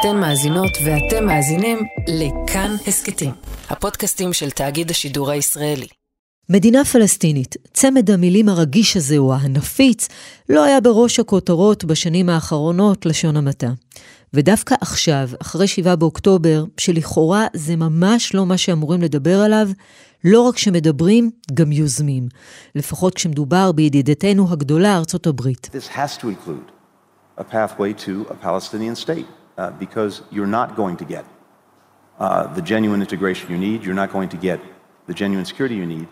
אתן מאזינות ואתם מאזינים לכאן הסכתים, הפודקאסטים של תאגיד השידור הישראלי. מדינה פלסטינית, צמד המילים הרגיש הזה או הנפיץ, לא היה בראש הכותרות בשנים האחרונות, לשון המעטה. ודווקא עכשיו, אחרי 7 באוקטובר, שלכאורה זה ממש לא מה שאמורים לדבר עליו, לא רק שמדברים, גם יוזמים. לפחות כשמדובר בידידתנו הגדולה, ארצות הברית. This has to include a pathway to a Palestinian state, uh, because you're not going to get uh, the genuine integration you need, you're not going to get the genuine security you need,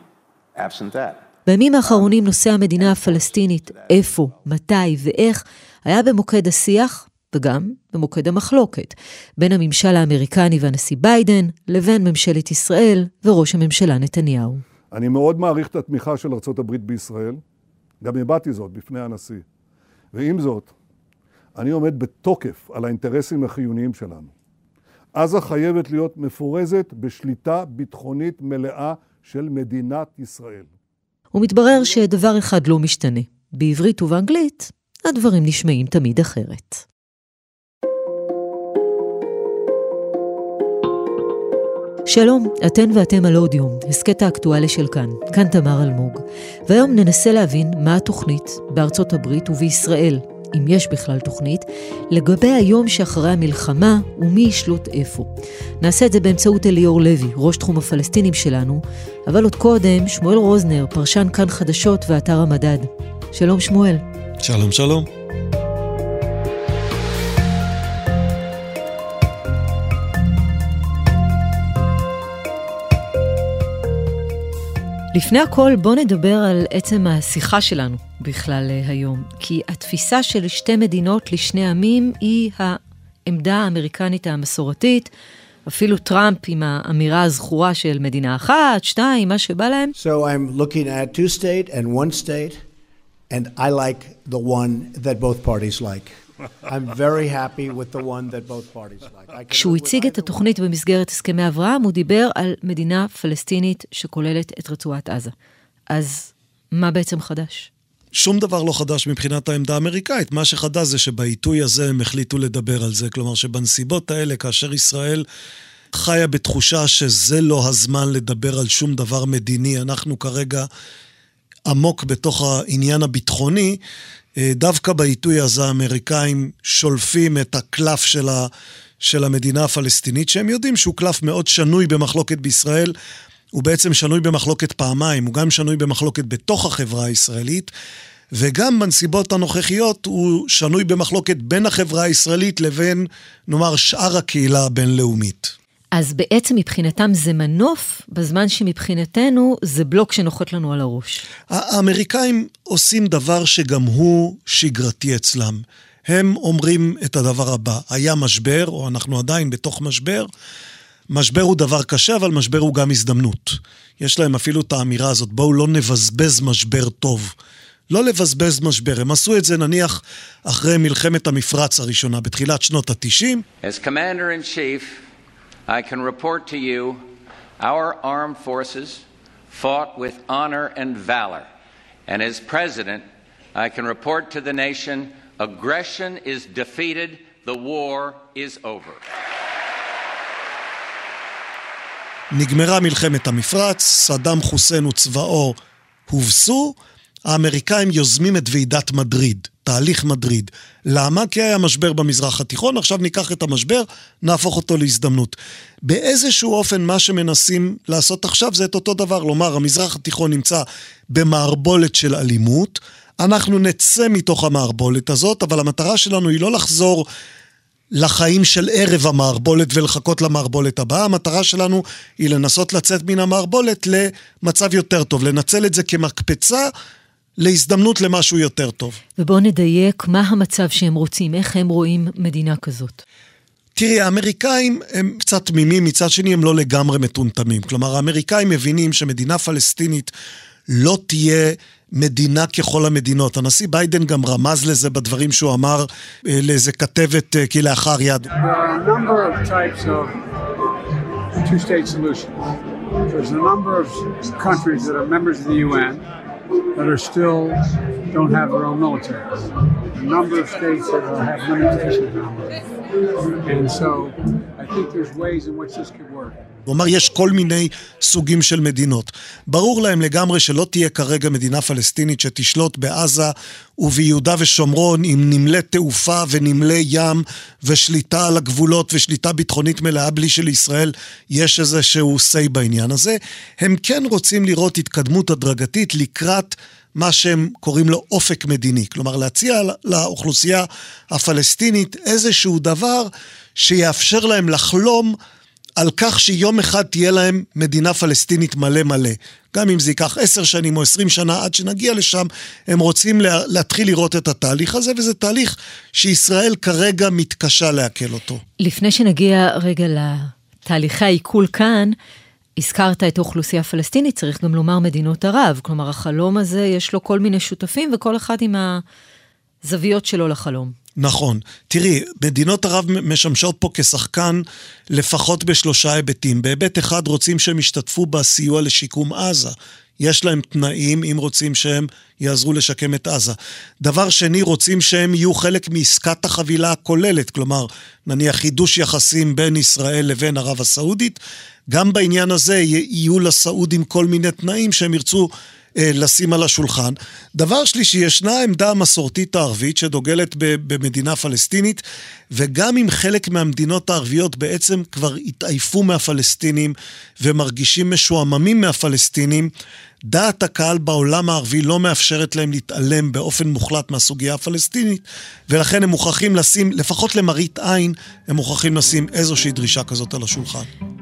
absent that. בימים האחרונים נושא המדינה הפלסטינית, איפה, מתי ואיך, היה במוקד השיח, וגם במוקד המחלוקת, בין הממשל האמריקני והנשיא ביידן, לבין ממשלת ישראל וראש הממשלה נתניהו. אני מאוד מעריך את התמיכה של ארה"ב בישראל, גם הבעתי זאת בפני הנשיא. ועם זאת, אני עומד בתוקף על האינטרסים החיוניים שלנו. עזה חייבת להיות מפורזת בשליטה ביטחונית מלאה של מדינת ישראל. ומתברר שדבר אחד לא משתנה. בעברית ובאנגלית, הדברים נשמעים תמיד אחרת. שלום, אתן ואתם על אודיום, הסכת האקטואלי של כאן, כאן תמר אלמוג. והיום ננסה להבין מה התוכנית בארצות הברית ובישראל, אם יש בכלל תוכנית, לגבי היום שאחרי המלחמה ומי ישלוט איפה. נעשה את זה באמצעות אליאור לוי, ראש תחום הפלסטינים שלנו, אבל עוד קודם, שמואל רוזנר, פרשן כאן חדשות ואתר המדד. שלום שמואל. שלום שלום. לפני הכל, בוא נדבר על עצם השיחה שלנו בכלל אה, היום. כי התפיסה של שתי מדינות לשני עמים היא העמדה האמריקנית המסורתית. אפילו טראמפ עם האמירה הזכורה של מדינה אחת, שתיים, מה שבא להם. So I'm looking at two state and one state, and I like the one that both parties like. I'm very happy with the one that both parties like. I can כשהוא הציג את התוכנית במסגרת הסכמי אברהם, הוא דיבר על מדינה פלסטינית שכוללת את רצועת עזה. אז מה בעצם חדש? שום דבר לא חדש מבחינת העמדה האמריקאית. מה שחדש זה שבעיתוי הזה הם החליטו לדבר על זה. כלומר שבנסיבות האלה, כאשר ישראל חיה בתחושה שזה לא הזמן לדבר על שום דבר מדיני, אנחנו כרגע עמוק בתוך העניין הביטחוני, דווקא בעיתוי הזה האמריקאים שולפים את הקלף של, ה, של המדינה הפלסטינית, שהם יודעים שהוא קלף מאוד שנוי במחלוקת בישראל. הוא בעצם שנוי במחלוקת פעמיים, הוא גם שנוי במחלוקת בתוך החברה הישראלית, וגם בנסיבות הנוכחיות הוא שנוי במחלוקת בין החברה הישראלית לבין, נאמר, שאר הקהילה הבינלאומית. אז בעצם מבחינתם זה מנוף, בזמן שמבחינתנו זה בלוק שנוחת לנו על הראש. האמריקאים עושים דבר שגם הוא שגרתי אצלם. הם אומרים את הדבר הבא, היה משבר, או אנחנו עדיין בתוך משבר, משבר הוא דבר קשה, אבל משבר הוא גם הזדמנות. יש להם אפילו את האמירה הזאת, בואו לא נבזבז משבר טוב. לא לבזבז משבר. הם עשו את זה נניח אחרי מלחמת המפרץ הראשונה, בתחילת שנות התשעים. As Commander in Chief, I can report to you our armed forces fought with honor and valor. And as President, I can report to the nation aggression is defeated, the war is over. נגמרה מלחמת המפרץ, סדאם חוסיין וצבאו הובסו, האמריקאים יוזמים את ועידת מדריד, תהליך מדריד. למה? כי היה משבר במזרח התיכון, עכשיו ניקח את המשבר, נהפוך אותו להזדמנות. באיזשהו אופן מה שמנסים לעשות עכשיו זה את אותו דבר, לומר המזרח התיכון נמצא במערבולת של אלימות, אנחנו נצא מתוך המערבולת הזאת, אבל המטרה שלנו היא לא לחזור לחיים של ערב המערבולת ולחכות למערבולת הבאה. המטרה שלנו היא לנסות לצאת מן המערבולת למצב יותר טוב, לנצל את זה כמקפצה להזדמנות למשהו יותר טוב. ובואו נדייק מה המצב שהם רוצים, איך הם רואים מדינה כזאת. תראי, האמריקאים הם קצת תמימים, מצד שני הם לא לגמרי מטומטמים. כלומר, האמריקאים מבינים שמדינה פלסטינית לא תהיה מדינה ככל המדינות. הנשיא ביידן גם רמז לזה בדברים שהוא אמר אה, לאיזה כתבת אה, כלאחר יד. There's a number of countries that are members of the UN that are still don't have their own militaries. A number of states that have limitations on them. And so I think there's ways in which this could work. הוא אמר, יש כל מיני סוגים של מדינות. ברור להם לגמרי שלא תהיה כרגע מדינה פלסטינית שתשלוט בעזה וביהודה ושומרון עם נמלי תעופה ונמלי ים ושליטה על הגבולות ושליטה ביטחונית מלאה בלי שלישראל יש איזשהו say בעניין הזה. הם כן רוצים לראות התקדמות הדרגתית לקראת מה שהם קוראים לו אופק מדיני. כלומר, להציע לאוכלוסייה הפלסטינית איזשהו דבר שיאפשר להם לחלום על כך שיום אחד תהיה להם מדינה פלסטינית מלא מלא. גם אם זה ייקח עשר שנים או עשרים שנה עד שנגיע לשם, הם רוצים לה, להתחיל לראות את התהליך הזה, וזה תהליך שישראל כרגע מתקשה לעכל אותו. לפני שנגיע רגע לתהליכי העיכול כאן, הזכרת את האוכלוסייה הפלסטינית, צריך גם לומר מדינות ערב. כלומר, החלום הזה, יש לו כל מיני שותפים, וכל אחד עם הזוויות שלו לחלום. נכון. תראי, מדינות ערב משמשות פה כשחקן לפחות בשלושה היבטים. בהיבט אחד רוצים שהם ישתתפו בסיוע לשיקום עזה. יש להם תנאים אם רוצים שהם יעזרו לשקם את עזה. דבר שני, רוצים שהם יהיו חלק מעסקת החבילה הכוללת, כלומר, נניח חידוש יחסים בין ישראל לבין ערב הסעודית. גם בעניין הזה יהיו לסעודים כל מיני תנאים שהם ירצו לשים על השולחן. דבר שלישי, ישנה העמדה המסורתית הערבית שדוגלת במדינה פלסטינית, וגם אם חלק מהמדינות הערביות בעצם כבר התעייפו מהפלסטינים ומרגישים משועממים מהפלסטינים, דעת הקהל בעולם הערבי לא מאפשרת להם להתעלם באופן מוחלט מהסוגיה הפלסטינית, ולכן הם מוכרחים לשים, לפחות למראית עין, הם מוכרחים לשים איזושהי דרישה כזאת על השולחן.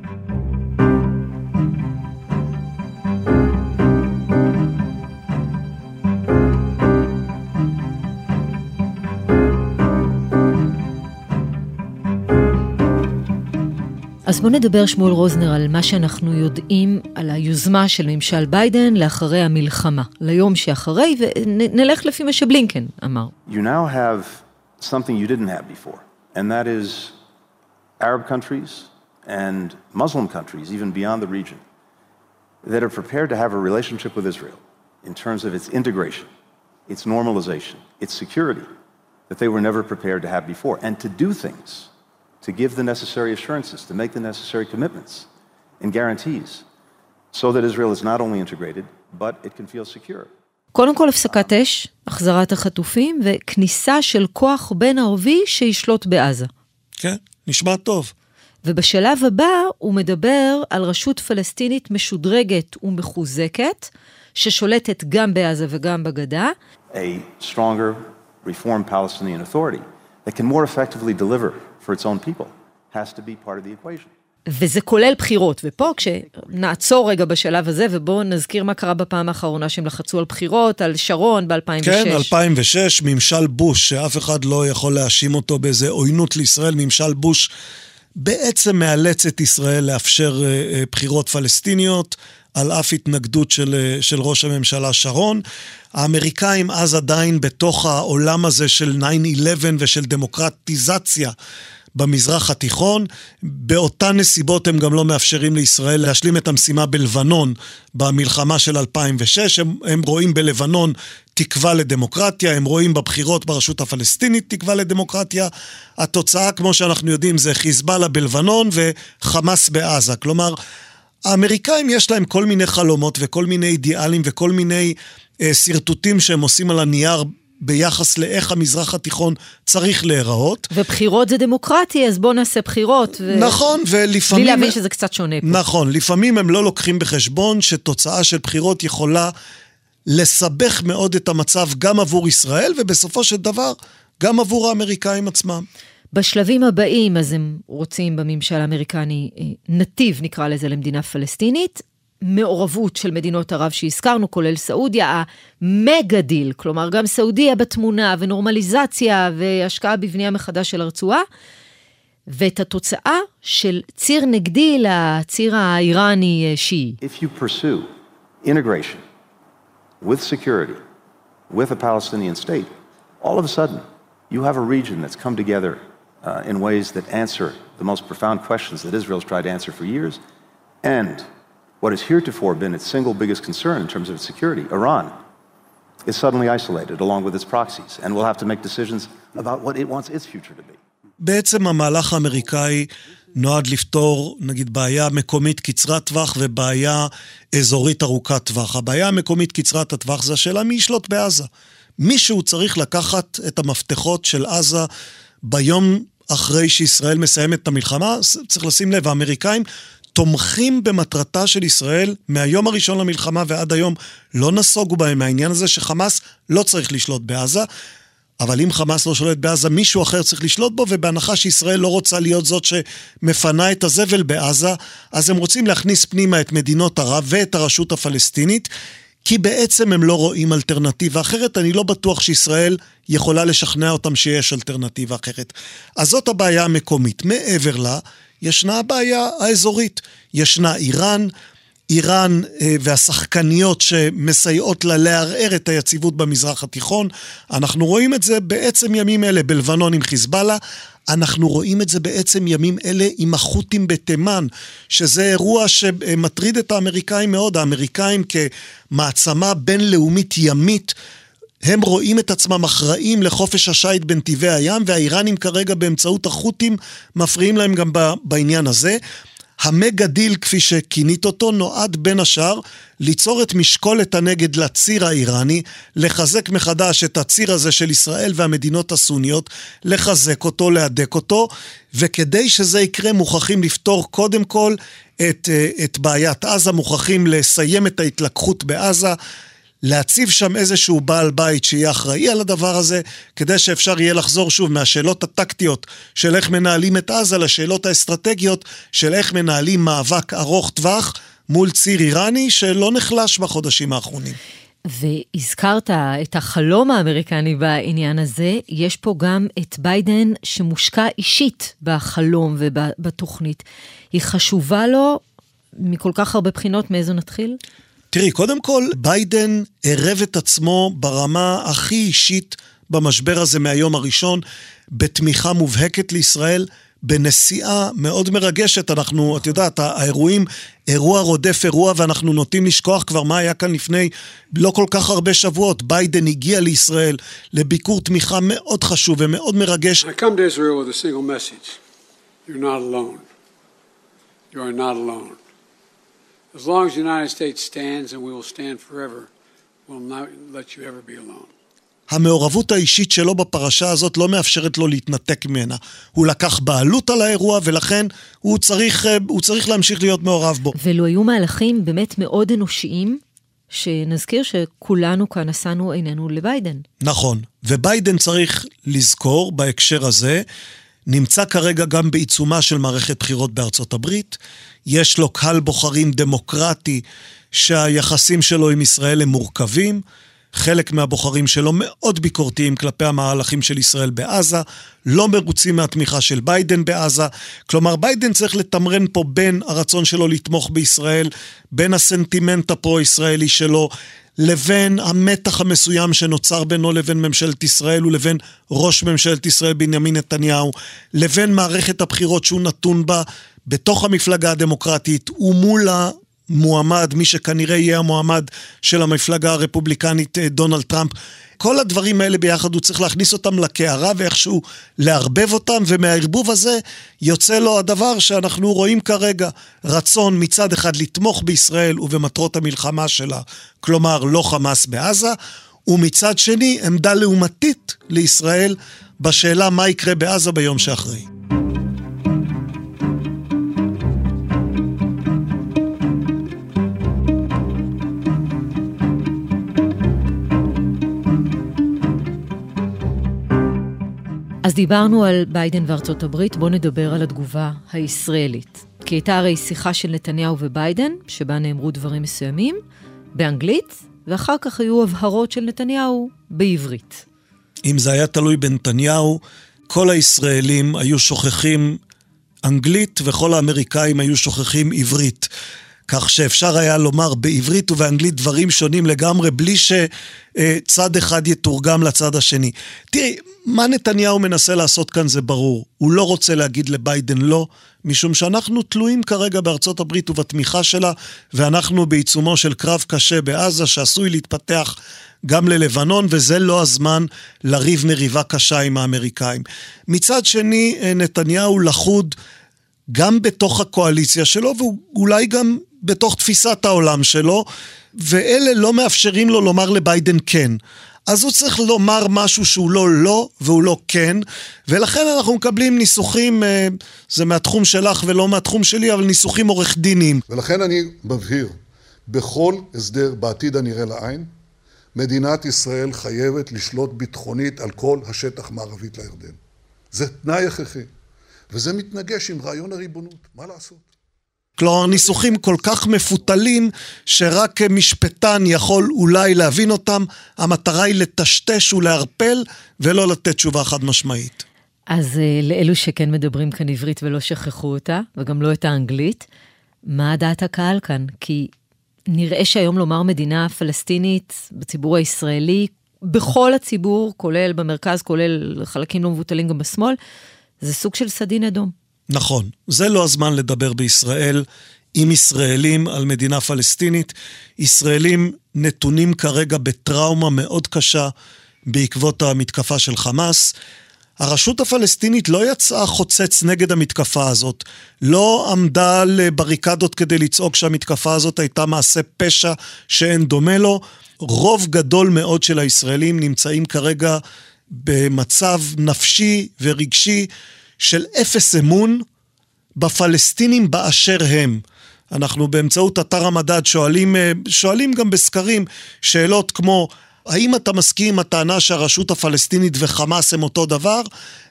אז בואו נדבר, שמואל רוזנר, על מה שאנחנו יודעים על היוזמה של ממשל ביידן לאחרי המלחמה, ליום שאחרי, ונלך לפי מה שבלינקן אמר. You now have something you didn't have before, and that is Arab countries and Muslim countries, even beyond the region, that are prepared to have a relationship with Israel in terms of its integration, its normalization, its security, that they were never prepared to have before, and to do things to give the necessary assurances, to make the necessary commitments and guarantees, so that Israel is not only integrated, but it can feel secure. קודם כל הפסקת אש, החזרת החטופים וכניסה של כוח בין ערבי שישלוט בעזה. כן, נשמע טוב. ובשלב הבא הוא מדבר על רשות פלסטינית משודרגת ומחוזקת, ששולטת גם בעזה וגם בגדה. A stronger reformed Palestinian authority that can more effectively deliver for its own people has to be part of the equation. וזה כולל בחירות, ופה כשנעצור רגע בשלב הזה, ובואו נזכיר מה קרה בפעם האחרונה שהם לחצו על בחירות, על שרון ב-2006. כן, 2006, ממשל בוש, שאף אחד לא יכול להאשים אותו באיזה עוינות לישראל, ממשל בוש בעצם מאלץ את ישראל לאפשר אה, אה, בחירות פלסטיניות. על אף התנגדות של, אה, של ראש הממשלה שרון. האמריקאים אז עדיין בתוך העולם הזה של 9-11 ושל דמוקרטיזציה במזרח התיכון. באותן נסיבות הם גם לא מאפשרים לישראל להשלים את המשימה בלבנון במלחמה של 2006. הם, הם רואים בלבנון תקווה לדמוקרטיה, הם רואים בבחירות ברשות הפלסטינית תקווה לדמוקרטיה. התוצאה, כמו שאנחנו יודעים, זה חיזבאללה בלבנון וחמאס בעזה. כלומר, האמריקאים יש להם כל מיני חלומות וכל מיני אידיאלים וכל מיני אה, שרטוטים שהם עושים על הנייר ביחס לאיך המזרח התיכון צריך להיראות. ובחירות זה דמוקרטי, אז בואו נעשה בחירות. ו... נכון, ולפעמים... בלי להבין שזה קצת שונה פה. נכון, לפעמים הם לא לוקחים בחשבון שתוצאה של בחירות יכולה לסבך מאוד את המצב גם עבור ישראל, ובסופו של דבר גם עבור האמריקאים עצמם. בשלבים הבאים, אז הם רוצים בממשל האמריקני אה, נתיב, נקרא לזה, למדינה פלסטינית. מעורבות של מדינות ערב שהזכרנו, כולל סעודיה, המגה דיל, כלומר גם סעודיה בתמונה, ונורמליזציה, והשקעה בבנייה מחדש של הרצועה, ואת התוצאה של ציר נגדי לציר האיראני-שיעי. Integration with security, with a Palestinian state, all of a sudden you have a region that's come together uh, in ways that answer the most profound questions that Israel's tried to answer for years, and what has heretofore been its single biggest concern in terms of its security, Iran, is suddenly isolated along with its proxies and will have to make decisions about what it wants its future to be. בעצם המהלך האמריקאי נועד לפתור, נגיד, בעיה מקומית קצרת טווח ובעיה אזורית ארוכת טווח. הבעיה המקומית קצרת הטווח זה השאלה מי ישלוט בעזה. מישהו צריך לקחת את המפתחות של עזה ביום אחרי שישראל מסיימת את המלחמה, צריך לשים לב, האמריקאים תומכים במטרתה של ישראל מהיום הראשון למלחמה ועד היום, לא נסוגו בהם מהעניין הזה שחמאס לא צריך לשלוט בעזה. אבל אם חמאס לא שולט בעזה, מישהו אחר צריך לשלוט בו, ובהנחה שישראל לא רוצה להיות זאת שמפנה את הזבל בעזה, אז הם רוצים להכניס פנימה את מדינות ערב ואת הרשות הפלסטינית, כי בעצם הם לא רואים אלטרנטיבה אחרת. אני לא בטוח שישראל יכולה לשכנע אותם שיש אלטרנטיבה אחרת. אז זאת הבעיה המקומית. מעבר לה, ישנה הבעיה האזורית. ישנה איראן, איראן אה, והשחקניות שמסייעות לה לערער את היציבות במזרח התיכון. אנחנו רואים את זה בעצם ימים אלה בלבנון עם חיזבאללה. אנחנו רואים את זה בעצם ימים אלה עם החות'ים בתימן, שזה אירוע שמטריד את האמריקאים מאוד. האמריקאים כמעצמה בינלאומית ימית הם רואים את עצמם אחראים לחופש השיט בנתיבי הים, והאיראנים כרגע באמצעות החות'ים מפריעים להם גם בעניין הזה. המגה דיל, כפי שכינית אותו, נועד בין השאר ליצור את משקולת הנגד לציר האיראני, לחזק מחדש את הציר הזה של ישראל והמדינות הסוניות, לחזק אותו, להדק אותו, וכדי שזה יקרה מוכרחים לפתור קודם כל את, אה, את בעיית עזה, מוכרחים לסיים את ההתלקחות בעזה. להציב שם איזשהו בעל בית שיהיה אחראי על הדבר הזה, כדי שאפשר יהיה לחזור שוב מהשאלות הטקטיות של איך מנהלים את עזה לשאלות האסטרטגיות של איך מנהלים מאבק ארוך טווח מול ציר איראני שלא נחלש בחודשים האחרונים. והזכרת את החלום האמריקני בעניין הזה, יש פה גם את ביידן שמושקע אישית בחלום ובתוכנית. היא חשובה לו מכל כך הרבה בחינות, מאיזו נתחיל? תראי, קודם כל, ביידן ערב את עצמו ברמה הכי אישית במשבר הזה מהיום הראשון, בתמיכה מובהקת לישראל, בנסיעה מאוד מרגשת. אנחנו, את יודעת, האירועים, אירוע רודף אירוע, ואנחנו נוטים לשכוח כבר מה היה כאן לפני לא כל כך הרבה שבועות. ביידן הגיע לישראל לביקור תמיכה מאוד חשוב ומאוד מרגש. I come to Israel with a single message. You're not alone. You not alone. As long as the United States stands, and we will stand forever, we'll not let you ever be alone. המעורבות האישית שלו בפרשה הזאת לא מאפשרת לו להתנתק ממנה. הוא לקח בעלות על האירוע, ולכן הוא צריך, אה, הוא צריך להמשיך להיות מעורב בו. ואלו היו מהלכים באמת מאוד אנושיים, שנזכיר שכולנו כאן נשאנו עינינו לביידן. נכון, וביידן צריך לזכור בהקשר הזה, נמצא כרגע גם בעיצומה של מערכת בחירות בארצות הברית. יש לו קהל בוחרים דמוקרטי שהיחסים שלו עם ישראל הם מורכבים. חלק מהבוחרים שלו מאוד ביקורתיים כלפי המהלכים של ישראל בעזה, לא מרוצים מהתמיכה של ביידן בעזה. כלומר, ביידן צריך לתמרן פה בין הרצון שלו לתמוך בישראל, בין הסנטימנט הפרו-ישראלי שלו, לבין המתח המסוים שנוצר בינו לבין ממשלת ישראל ולבין ראש ממשלת ישראל בנימין נתניהו, לבין מערכת הבחירות שהוא נתון בה בתוך המפלגה הדמוקרטית ומול המועמד, מי שכנראה יהיה המועמד של המפלגה הרפובליקנית אה, דונלד טראמפ. כל הדברים האלה ביחד הוא צריך להכניס אותם לקערה ואיכשהו לערבב אותם, ומהערבוב הזה יוצא לו הדבר שאנחנו רואים כרגע, רצון מצד אחד לתמוך בישראל ובמטרות המלחמה שלה, כלומר לא חמאס בעזה, ומצד שני עמדה לעומתית לישראל בשאלה מה יקרה בעזה ביום שאחרי. אז דיברנו על ביידן וארצות הברית, בואו נדבר על התגובה הישראלית. כי הייתה הרי שיחה של נתניהו וביידן, שבה נאמרו דברים מסוימים, באנגלית, ואחר כך היו הבהרות של נתניהו בעברית. אם זה היה תלוי בנתניהו, כל הישראלים היו שוכחים אנגלית וכל האמריקאים היו שוכחים עברית. כך שאפשר היה לומר בעברית ובאנגלית דברים שונים לגמרי, בלי שצד אחד יתורגם לצד השני. תראי, מה נתניהו מנסה לעשות כאן זה ברור. הוא לא רוצה להגיד לביידן לא, משום שאנחנו תלויים כרגע בארצות הברית ובתמיכה שלה, ואנחנו בעיצומו של קרב קשה בעזה, שעשוי להתפתח גם ללבנון, וזה לא הזמן לריב מריבה קשה עם האמריקאים. מצד שני, אה, נתניהו לחוד גם בתוך הקואליציה שלו, ואולי גם בתוך תפיסת העולם שלו, ואלה לא מאפשרים לו לומר לביידן כן. אז הוא צריך לומר משהו שהוא לא לא והוא לא כן, ולכן אנחנו מקבלים ניסוחים, אה, זה מהתחום שלך ולא מהתחום שלי, אבל ניסוחים עורך דינים. ולכן אני מבהיר, בכל הסדר בעתיד הנראה לעין, מדינת ישראל חייבת לשלוט ביטחונית על כל השטח מערבית לירדן. זה תנאי הכרחי, וזה מתנגש עם רעיון הריבונות, מה לעשות? כלומר, ניסוחים כל כך מפותלים, שרק משפטן יכול אולי להבין אותם. המטרה היא לטשטש ולערפל, ולא לתת תשובה חד משמעית. אז uh, לאלו שכן מדברים כאן עברית ולא שכחו אותה, וגם לא את האנגלית, מה דעת הקהל כאן? כי נראה שהיום לומר מדינה פלסטינית בציבור הישראלי, בכל הציבור, כולל במרכז, כולל חלקים לא מבוטלים גם בשמאל, זה סוג של סדין אדום. נכון, זה לא הזמן לדבר בישראל עם ישראלים על מדינה פלסטינית. ישראלים נתונים כרגע בטראומה מאוד קשה בעקבות המתקפה של חמאס. הרשות הפלסטינית לא יצאה חוצץ נגד המתקפה הזאת, לא עמדה על בריקדות כדי לצעוק שהמתקפה הזאת הייתה מעשה פשע שאין דומה לו. רוב גדול מאוד של הישראלים נמצאים כרגע במצב נפשי ורגשי של אפס אמון בפלסטינים באשר הם. אנחנו באמצעות אתר המדד שואלים, אה, שואלים גם בסקרים שאלות כמו האם אתה מסכים עם הטענה שהרשות הפלסטינית וחמאס הם אותו דבר?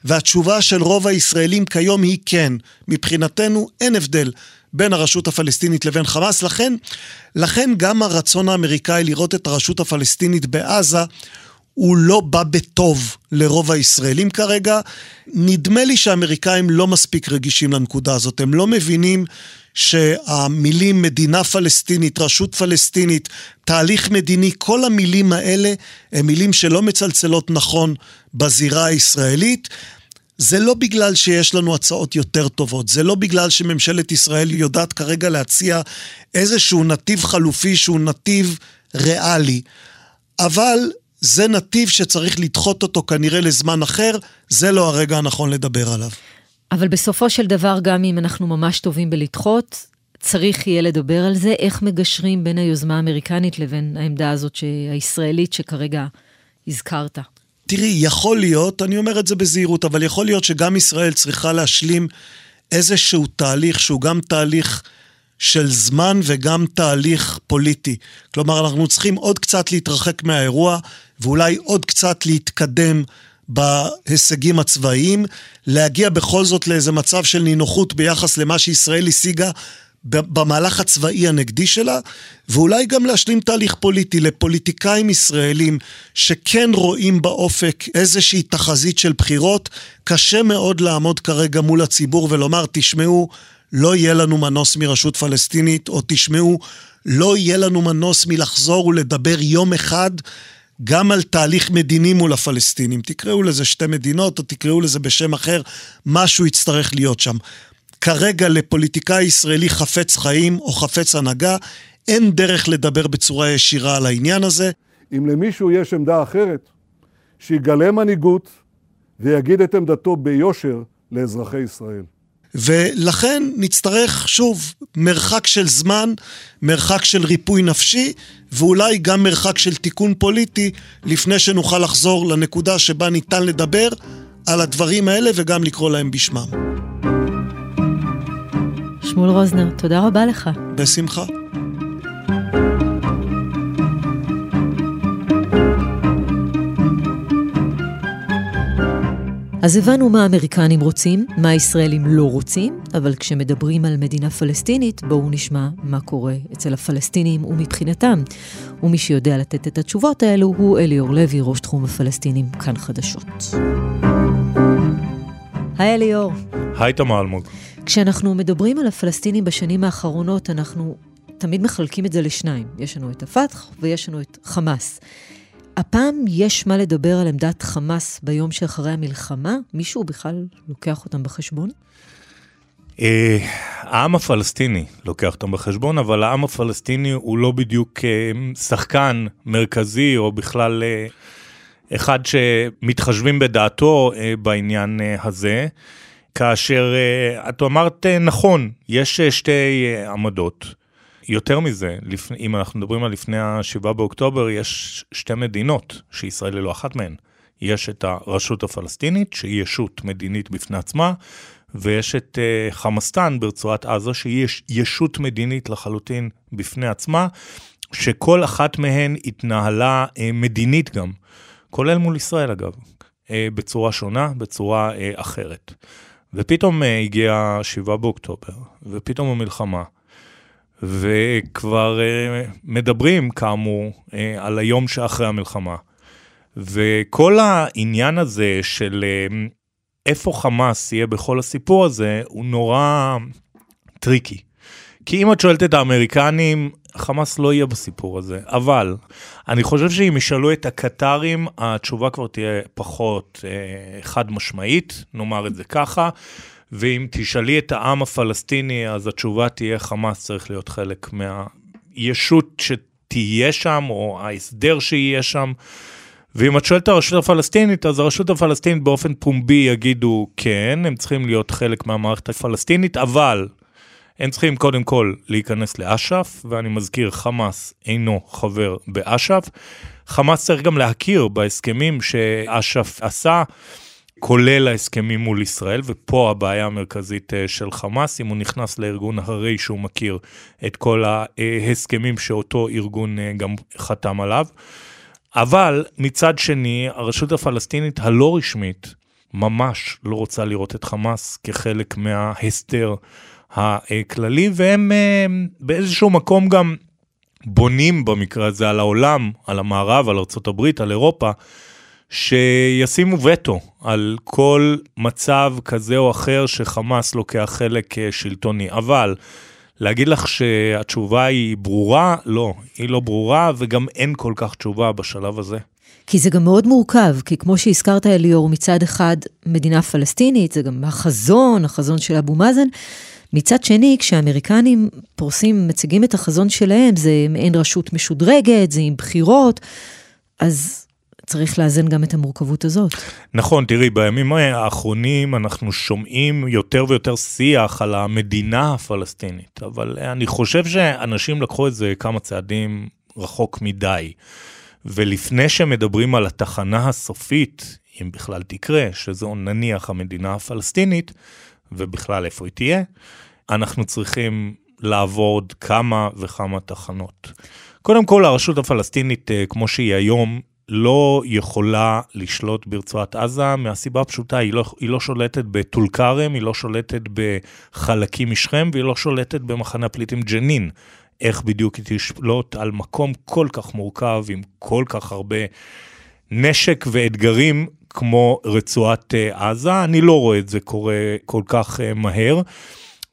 והתשובה של רוב הישראלים כיום היא כן. מבחינתנו אין הבדל בין הרשות הפלסטינית לבין חמאס. לכן, לכן גם הרצון האמריקאי לראות את הרשות הפלסטינית בעזה הוא לא בא בטוב לרוב הישראלים כרגע. נדמה לי שהאמריקאים לא מספיק רגישים לנקודה הזאת. הם לא מבינים שהמילים מדינה פלסטינית, רשות פלסטינית, תהליך מדיני, כל המילים האלה הם מילים שלא מצלצלות נכון בזירה הישראלית. זה לא בגלל שיש לנו הצעות יותר טובות, זה לא בגלל שממשלת ישראל יודעת כרגע להציע איזשהו נתיב חלופי שהוא נתיב ריאלי. אבל זה נתיב שצריך לדחות אותו כנראה לזמן אחר, זה לא הרגע הנכון לדבר עליו. אבל בסופו של דבר, גם אם אנחנו ממש טובים בלדחות, צריך יהיה לדבר על זה, איך מגשרים בין היוזמה האמריקנית לבין העמדה הזאת הישראלית שכרגע הזכרת. תראי, יכול להיות, אני אומר את זה בזהירות, אבל יכול להיות שגם ישראל צריכה להשלים איזשהו תהליך שהוא גם תהליך של זמן וגם תהליך פוליטי. כלומר, אנחנו צריכים עוד קצת להתרחק מהאירוע, ואולי עוד קצת להתקדם בהישגים הצבאיים, להגיע בכל זאת לאיזה מצב של נינוחות ביחס למה שישראל השיגה במהלך הצבאי הנגדי שלה, ואולי גם להשלים תהליך פוליטי לפוליטיקאים ישראלים שכן רואים באופק איזושהי תחזית של בחירות. קשה מאוד לעמוד כרגע מול הציבור ולומר, תשמעו, לא יהיה לנו מנוס מרשות פלסטינית, או תשמעו, לא יהיה לנו מנוס מלחזור ולדבר יום אחד גם על תהליך מדיני מול הפלסטינים. תקראו לזה שתי מדינות, או תקראו לזה בשם אחר, משהו יצטרך להיות שם. כרגע לפוליטיקאי ישראלי חפץ חיים או חפץ הנהגה, אין דרך לדבר בצורה ישירה על העניין הזה. אם למישהו יש עמדה אחרת, שיגלה מנהיגות ויגיד את עמדתו ביושר לאזרחי ישראל. ולכן נצטרך, שוב, מרחק של זמן, מרחק של ריפוי נפשי, ואולי גם מרחק של תיקון פוליטי, לפני שנוכל לחזור לנקודה שבה ניתן לדבר על הדברים האלה וגם לקרוא להם בשמם. שמואל רוזנר, תודה רבה לך. בשמחה. אז הבנו מה האמריקנים רוצים, מה הישראלים לא רוצים, אבל כשמדברים על מדינה פלסטינית, בואו נשמע מה קורה אצל הפלסטינים ומבחינתם. ומי שיודע לתת את התשובות האלו הוא אליאור לוי, ראש תחום הפלסטינים, כאן חדשות. היי אליאור. היי תמר אלמוג. כשאנחנו מדברים על הפלסטינים בשנים האחרונות, אנחנו תמיד מחלקים את זה לשניים. יש לנו את הפתח ויש לנו את חמאס. הפעם יש מה לדבר על עמדת חמאס ביום שאחרי המלחמה? מישהו בכלל לוקח אותם בחשבון? אה, העם הפלסטיני לוקח אותם בחשבון, אבל העם הפלסטיני הוא לא בדיוק שחקן מרכזי, או בכלל אחד שמתחשבים בדעתו בעניין הזה. כאשר את אמרת נכון, יש שתי עמדות. יותר מזה, לפ... אם אנחנו מדברים על לפני ה-7 באוקטובר, יש שתי מדינות שישראל היא לא אחת מהן. יש את הרשות הפלסטינית, שהיא ישות מדינית בפני עצמה, ויש את uh, חמאסטן ברצועת עזה, שהיא יש ישות מדינית לחלוטין בפני עצמה, שכל אחת מהן התנהלה uh, מדינית גם, כולל מול ישראל אגב, uh, בצורה שונה, בצורה uh, אחרת. ופתאום uh, הגיע 7 באוקטובר, ופתאום המלחמה. וכבר uh, מדברים, כאמור, uh, על היום שאחרי המלחמה. וכל העניין הזה של uh, איפה חמאס יהיה בכל הסיפור הזה, הוא נורא טריקי. כי אם את שואלת את האמריקנים, חמאס לא יהיה בסיפור הזה. אבל אני חושב שאם ישאלו את הקטארים, התשובה כבר תהיה פחות אה, חד משמעית, נאמר את זה ככה. ואם תשאלי את העם הפלסטיני, אז התשובה תהיה חמאס צריך להיות חלק מהישות שתהיה שם, או ההסדר שיהיה שם. ואם את שואלת את הרשות הפלסטינית, אז הרשות הפלסטינית באופן פומבי יגידו כן, הם צריכים להיות חלק מהמערכת הפלסטינית, אבל הם צריכים קודם כל להיכנס לאש"ף, ואני מזכיר, חמאס אינו חבר באש"ף. חמאס צריך גם להכיר בהסכמים שאש"ף עשה. כולל ההסכמים מול ישראל, ופה הבעיה המרכזית אה, של חמאס, אם הוא נכנס לארגון הרי שהוא מכיר את כל ההסכמים שאותו ארגון אה, גם חתם עליו. אבל מצד שני, הרשות הפלסטינית הלא רשמית ממש לא רוצה לראות את חמאס כחלק מההסדר הכללי, והם אה, באיזשהו מקום גם בונים במקרה הזה על העולם, על המערב, על ארה"ב, על אירופה. שישימו וטו על כל מצב כזה או אחר שחמאס לוקח חלק אה, שלטוני. אבל להגיד לך שהתשובה היא ברורה? לא, היא לא ברורה וגם אין כל כך תשובה בשלב הזה. כי זה גם מאוד מורכב, כי כמו שהזכרת אליאור, מצד אחד מדינה פלסטינית, זה גם החזון, החזון של אבו מאזן. מצד שני, כשהאמריקנים פורסים, מציגים את החזון שלהם, זה מעין רשות משודרגת, זה עם בחירות, אז צריך לאזן גם את המורכבות הזאת. נכון, תראי, בימים האחרונים אנחנו שומעים יותר ויותר שיח על המדינה הפלסטינית, אבל אני חושב שאנשים לקחו את זה כמה צעדים רחוק מדי. ולפני שמדברים על התחנה הסופית, אם בכלל תקרה, שזו נניח המדינה הפלסטינית, ובכלל איפה היא תהיה, אנחנו צריכים לעבור עוד כמה וכמה תחנות. קודם כל, הרשות הפלסטינית, אה, כמו שהיא היום, לא יכולה לשלוט ברצועת עזה מהסיבה הפשוטה, היא לא, היא לא שולטת בטול כרם, היא לא שולטת בחלקים משכם והיא לא שולטת במחנה הפליטים ג'נין. איך בדיוק היא תשלוט על מקום כל כך מורכב עם כל כך הרבה נשק ואתגרים כמו רצועת אה, עזה, אני לא רואה את זה קורה כל כך אה, מהר.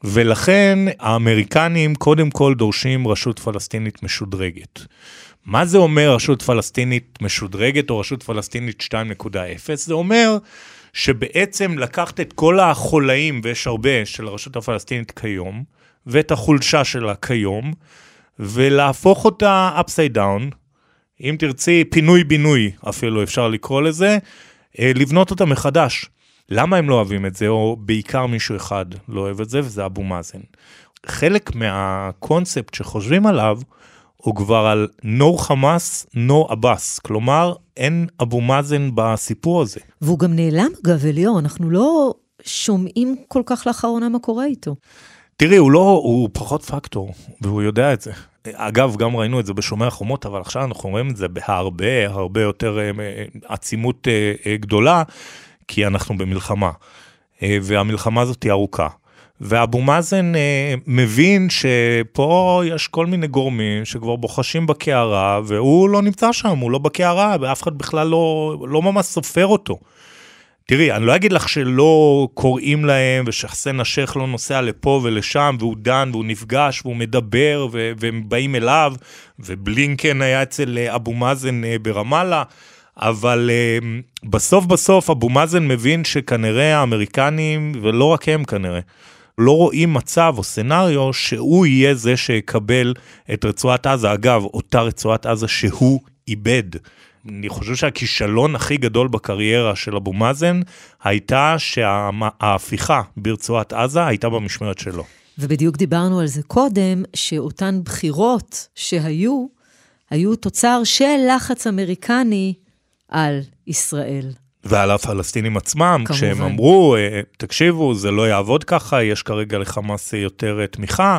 ולכן האמריקנים קודם כל דורשים רשות פלסטינית משודרגת. מה זה אומר רשות פלסטינית משודרגת או רשות פלסטינית 2.0? זה אומר שבעצם לקחת את כל החולאים, ויש הרבה, של הרשות הפלסטינית כיום, ואת החולשה שלה כיום, ולהפוך אותה upside down, אם תרצי פינוי-בינוי אפילו אפשר לקרוא לזה, אה, לבנות אותה מחדש. למה הם לא אוהבים את זה, או בעיקר מישהו אחד לא אוהב את זה, וזה אבו מאזן. חלק מהקונספט שחושבים עליו, הוא כבר על no חמאס, no עבאס, כלומר אין אבו מאזן בסיפור הזה. והוא גם נעלם אגב, אליאור, אנחנו לא שומעים כל כך לאחרונה מה קורה איתו. תראי, הוא לא, הוא פחות פקטור, והוא יודע את זה. אגב, גם ראינו את זה בשומר החומות, אבל עכשיו אנחנו רואים את זה בהרבה, הרבה יותר אה, עצימות אה, אה, גדולה, כי אנחנו במלחמה. והמלחמה הזאת היא ארוכה. ואבו מאזן אה, מבין שפה יש כל מיני גורמים שכבר בוחשים בקערה, והוא לא נמצא שם, הוא לא בקערה, ואף אחד בכלל לא, לא ממש סופר אותו. תראי, אני לא אגיד לך שלא קוראים להם, ושחסן השייח לא נוסע לפה ולשם, והוא דן, והוא נפגש, והוא מדבר, והם באים אליו, ובלינקן היה אצל אה, אבו מאזן אה, ברמאללה. אבל uh, בסוף בסוף אבו מאזן מבין שכנראה האמריקנים, ולא רק הם כנראה, לא רואים מצב או סנאריו שהוא יהיה זה שיקבל את רצועת עזה. אגב, אותה רצועת עזה שהוא איבד. אני חושב שהכישלון הכי גדול בקריירה של אבו מאזן הייתה שההפיכה ברצועת עזה הייתה במשמרת שלו. ובדיוק דיברנו על זה קודם, שאותן בחירות שהיו, היו תוצר של לחץ אמריקני על ישראל. ועל הפלסטינים עצמם, כמובן. כשהם אמרו, אה, תקשיבו, זה לא יעבוד ככה, יש כרגע לחמאס יותר אה, תמיכה,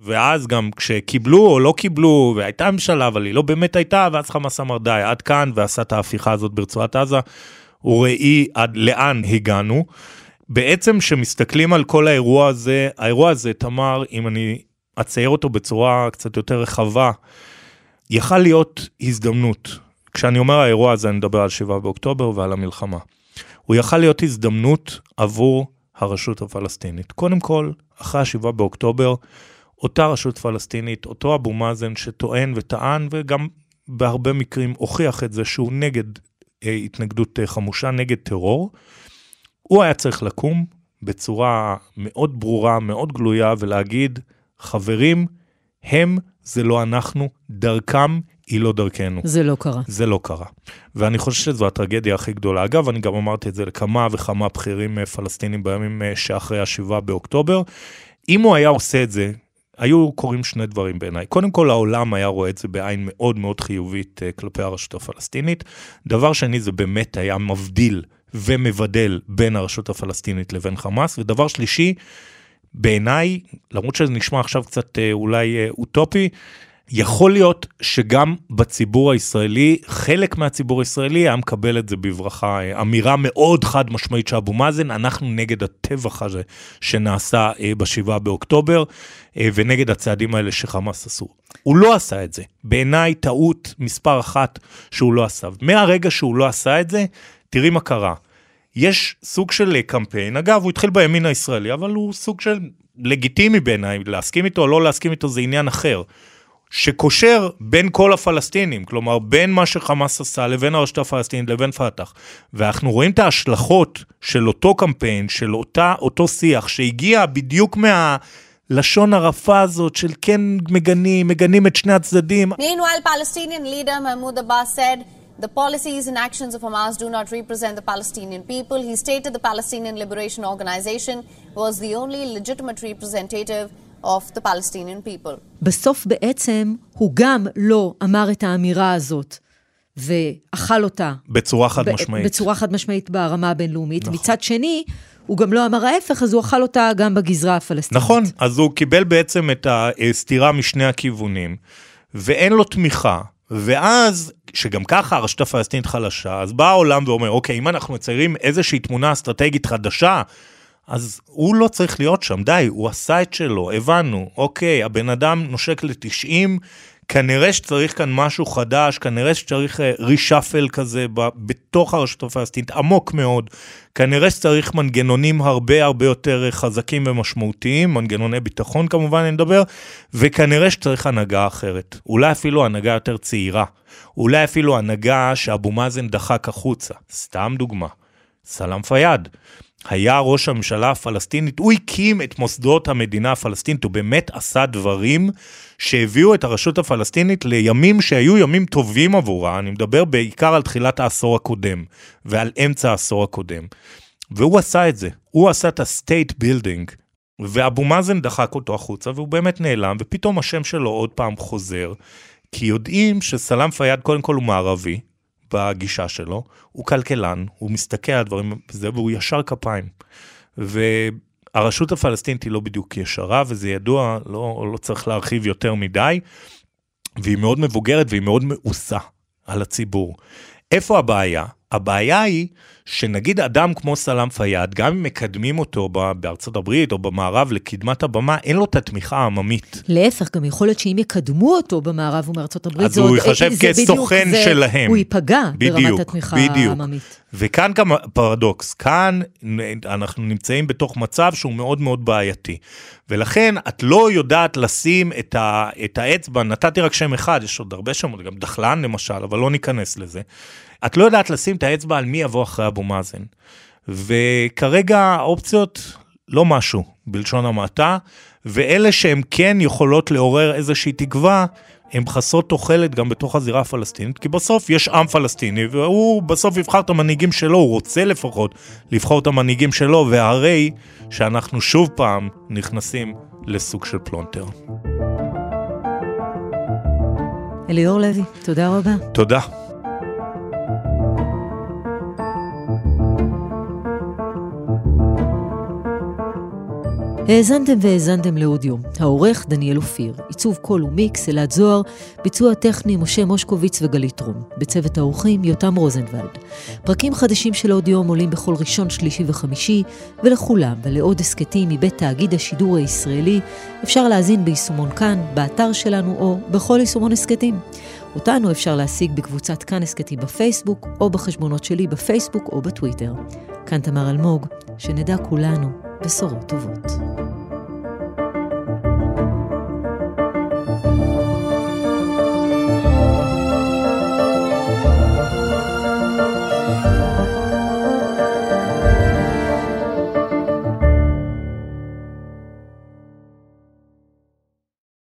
ואז גם כשקיבלו או לא קיבלו, והייתה ממשלה, אבל היא לא באמת הייתה, ואז חמאס אמר די, עד כאן, ועשה את ההפיכה הזאת ברצועת עזה, וראי עד לאן הגענו. בעצם כשמסתכלים על כל האירוע הזה, האירוע הזה, תמר, אם אני אצייר אותו בצורה קצת יותר רחבה, יכל להיות הזדמנות. כשאני אומר האירוע הזה, אני מדבר על 7 באוקטובר ועל המלחמה. הוא יכל להיות הזדמנות עבור הרשות הפלסטינית. קודם כל, אחרי ה-7 באוקטובר, אותה רשות פלסטינית, אותו אבו מאזן שטוען וטען, וגם בהרבה מקרים הוכיח את זה שהוא נגד אה, התנגדות אה, חמושה, נגד טרור, הוא היה צריך לקום בצורה מאוד ברורה, מאוד גלויה, ולהגיד, חברים, הם זה לא אנחנו, דרכם היא לא דרכנו. זה לא קרה. זה לא קרה. ואני חושב שזו הטרגדיה הכי גדולה. אגב, אני גם אמרתי את זה לכמה וכמה בכירים אה, פלסטינים בימים אה, שאחרי ה-7 באוקטובר. אם הוא היה עושה את זה, היו קורים שני דברים בעיניי. קודם כל, העולם היה רואה את זה בעין מאוד מאוד חיובית אה, כלפי הרשות הפלסטינית. דבר שני, זה באמת היה מבדיל ומבדל בין הרשות הפלסטינית לבין חמאס. ודבר שלישי, בעיניי, למרות שזה נשמע עכשיו קצת אולי אוטופי, יכול להיות שגם בציבור הישראלי, חלק מהציבור הישראלי היה מקבל את זה בברכה. אמירה מאוד חד משמעית של אבו מאזן, אנחנו נגד הטבח הזה שנעשה אה, ב-7 באוקטובר, אה, ונגד הצעדים האלה שחמאס עשו. הוא לא עשה את זה. בעיניי טעות מספר אחת שהוא לא עשה. מהרגע שהוא לא עשה את זה, תראי מה קרה. יש סוג של קמפיין, אגב, הוא התחיל בימין הישראלי, אבל הוא סוג של לגיטימי בעיניי, להסכים איתו או לא להסכים איתו זה עניין אחר. שקושר בין כל הפלסטינים, כלומר בין מה שחמאס עשה לבין הרשת הפלסטינית לבין פת"ח. ואנחנו רואים את ההשלכות של אותו קמפיין, של אותה, אותו שיח שהגיע בדיוק מה... לשון הרפה הזאת של כן מגנים, מגנים את שני הצדדים. Meanwhile, Palestinian leader Mahmoud Abbas said the policies and actions of Hamas do not represent the Palestinian people. He stated the Palestinian Liberation Organization was the only legitimate representative of the Palestinian people. בסוף בעצם הוא גם לא אמר את האמירה הזאת. ואכל אותה. בצורה חד משמעית. בצורה חד משמעית ברמה הבינלאומית. נכון. מצד שני, הוא גם לא אמר ההפך, אז הוא אכל אותה גם בגזרה הפלסטינית. נכון, אז הוא קיבל בעצם את הסתירה משני הכיוונים, ואין לו תמיכה. ואז, שגם ככה הרשת הפלסטינית חלשה, אז בא העולם ואומר, אוקיי, אם אנחנו מציירים איזושהי תמונה אסטרטגית חדשה, אז הוא לא צריך להיות שם, די, הוא עשה את שלו, הבנו, אוקיי, הבן אדם נושק ל-90, כנראה שצריך כאן משהו חדש, כנראה שצריך רישאפל כזה ב, בתוך הרשות הפלסטינית, עמוק מאוד. כנראה שצריך מנגנונים הרבה הרבה יותר חזקים ומשמעותיים, מנגנוני ביטחון כמובן אני מדבר, וכנראה שצריך הנהגה אחרת. אולי אפילו הנהגה יותר צעירה. אולי אפילו הנהגה שאבו מאזן דחק החוצה. סתם דוגמה. סלאם פיאד. היה ראש הממשלה הפלסטינית, הוא הקים את מוסדות המדינה הפלסטינית, הוא באמת עשה דברים שהביאו את הרשות הפלסטינית לימים שהיו ימים טובים עבורה, אני מדבר בעיקר על תחילת העשור הקודם ועל אמצע העשור הקודם. והוא עשה את זה, הוא עשה את ה-state building, ואבו מאזן דחק אותו החוצה והוא באמת נעלם, ופתאום השם שלו עוד פעם חוזר, כי יודעים שסלאם פיאד קודם כל הוא מערבי, בגישה שלו, הוא כלכלן, הוא מסתכל על דברים והוא ישר כפיים. והרשות הפלסטינית היא לא בדיוק ישרה, וזה ידוע, לא, לא צריך להרחיב יותר מדי, והיא מאוד מבוגרת והיא מאוד מאוסה על הציבור. איפה הבעיה? הבעיה היא שנגיד אדם כמו סלאם פיאד, גם אם מקדמים אותו בארצות הברית או במערב לקדמת הבמה, אין לו את התמיכה העממית. להפך, גם יכול להיות שאם יקדמו אותו במערב ומארצות הברית, אז הוא ייחשב כסוכן זה, שלהם. הוא ייפגע בדיוק, ברמת התמיכה בדיוק. העממית. וכאן גם פרדוקס, כאן אנחנו נמצאים בתוך מצב שהוא מאוד מאוד בעייתי. ולכן את לא יודעת לשים את, ה, את האצבע, נתתי רק שם אחד, יש עוד הרבה שמות, גם דחלן למשל, אבל לא ניכנס לזה. את לא יודעת לשים את האצבע על מי יבוא אחרי אבו מאזן. וכרגע האופציות לא משהו, בלשון המעטה, ואלה שהן כן יכולות לעורר איזושהי תקווה, הן חסרות תוחלת גם בתוך הזירה הפלסטינית, כי בסוף יש עם פלסטיני, והוא בסוף יבחר את המנהיגים שלו, הוא רוצה לפחות לבחור את המנהיגים שלו, והרי שאנחנו שוב פעם נכנסים לסוג של פלונטר. אליאור לוי, תודה רבה. תודה. האזנתם והאזנתן לאודיו, העורך דניאל אופיר, עיצוב קול ומיקס אלעד זוהר, ביצוע טכני משה מושקוביץ וגלית רום, בצוות האורחים יותם רוזנבלד. פרקים חדשים של אודיו עולים בכל ראשון, שלישי וחמישי, ולכולם ולעוד הסכתים מבית תאגיד השידור הישראלי אפשר להאזין ביישומון כאן, באתר שלנו או בכל יישומון הסכתים. אותנו אפשר להשיג בקבוצת כאן הסכתים בפייסבוק או בחשבונות שלי בפייסבוק או בטוויטר. כאן תמר אלמוג, שנדע כולנו בשורות טובות.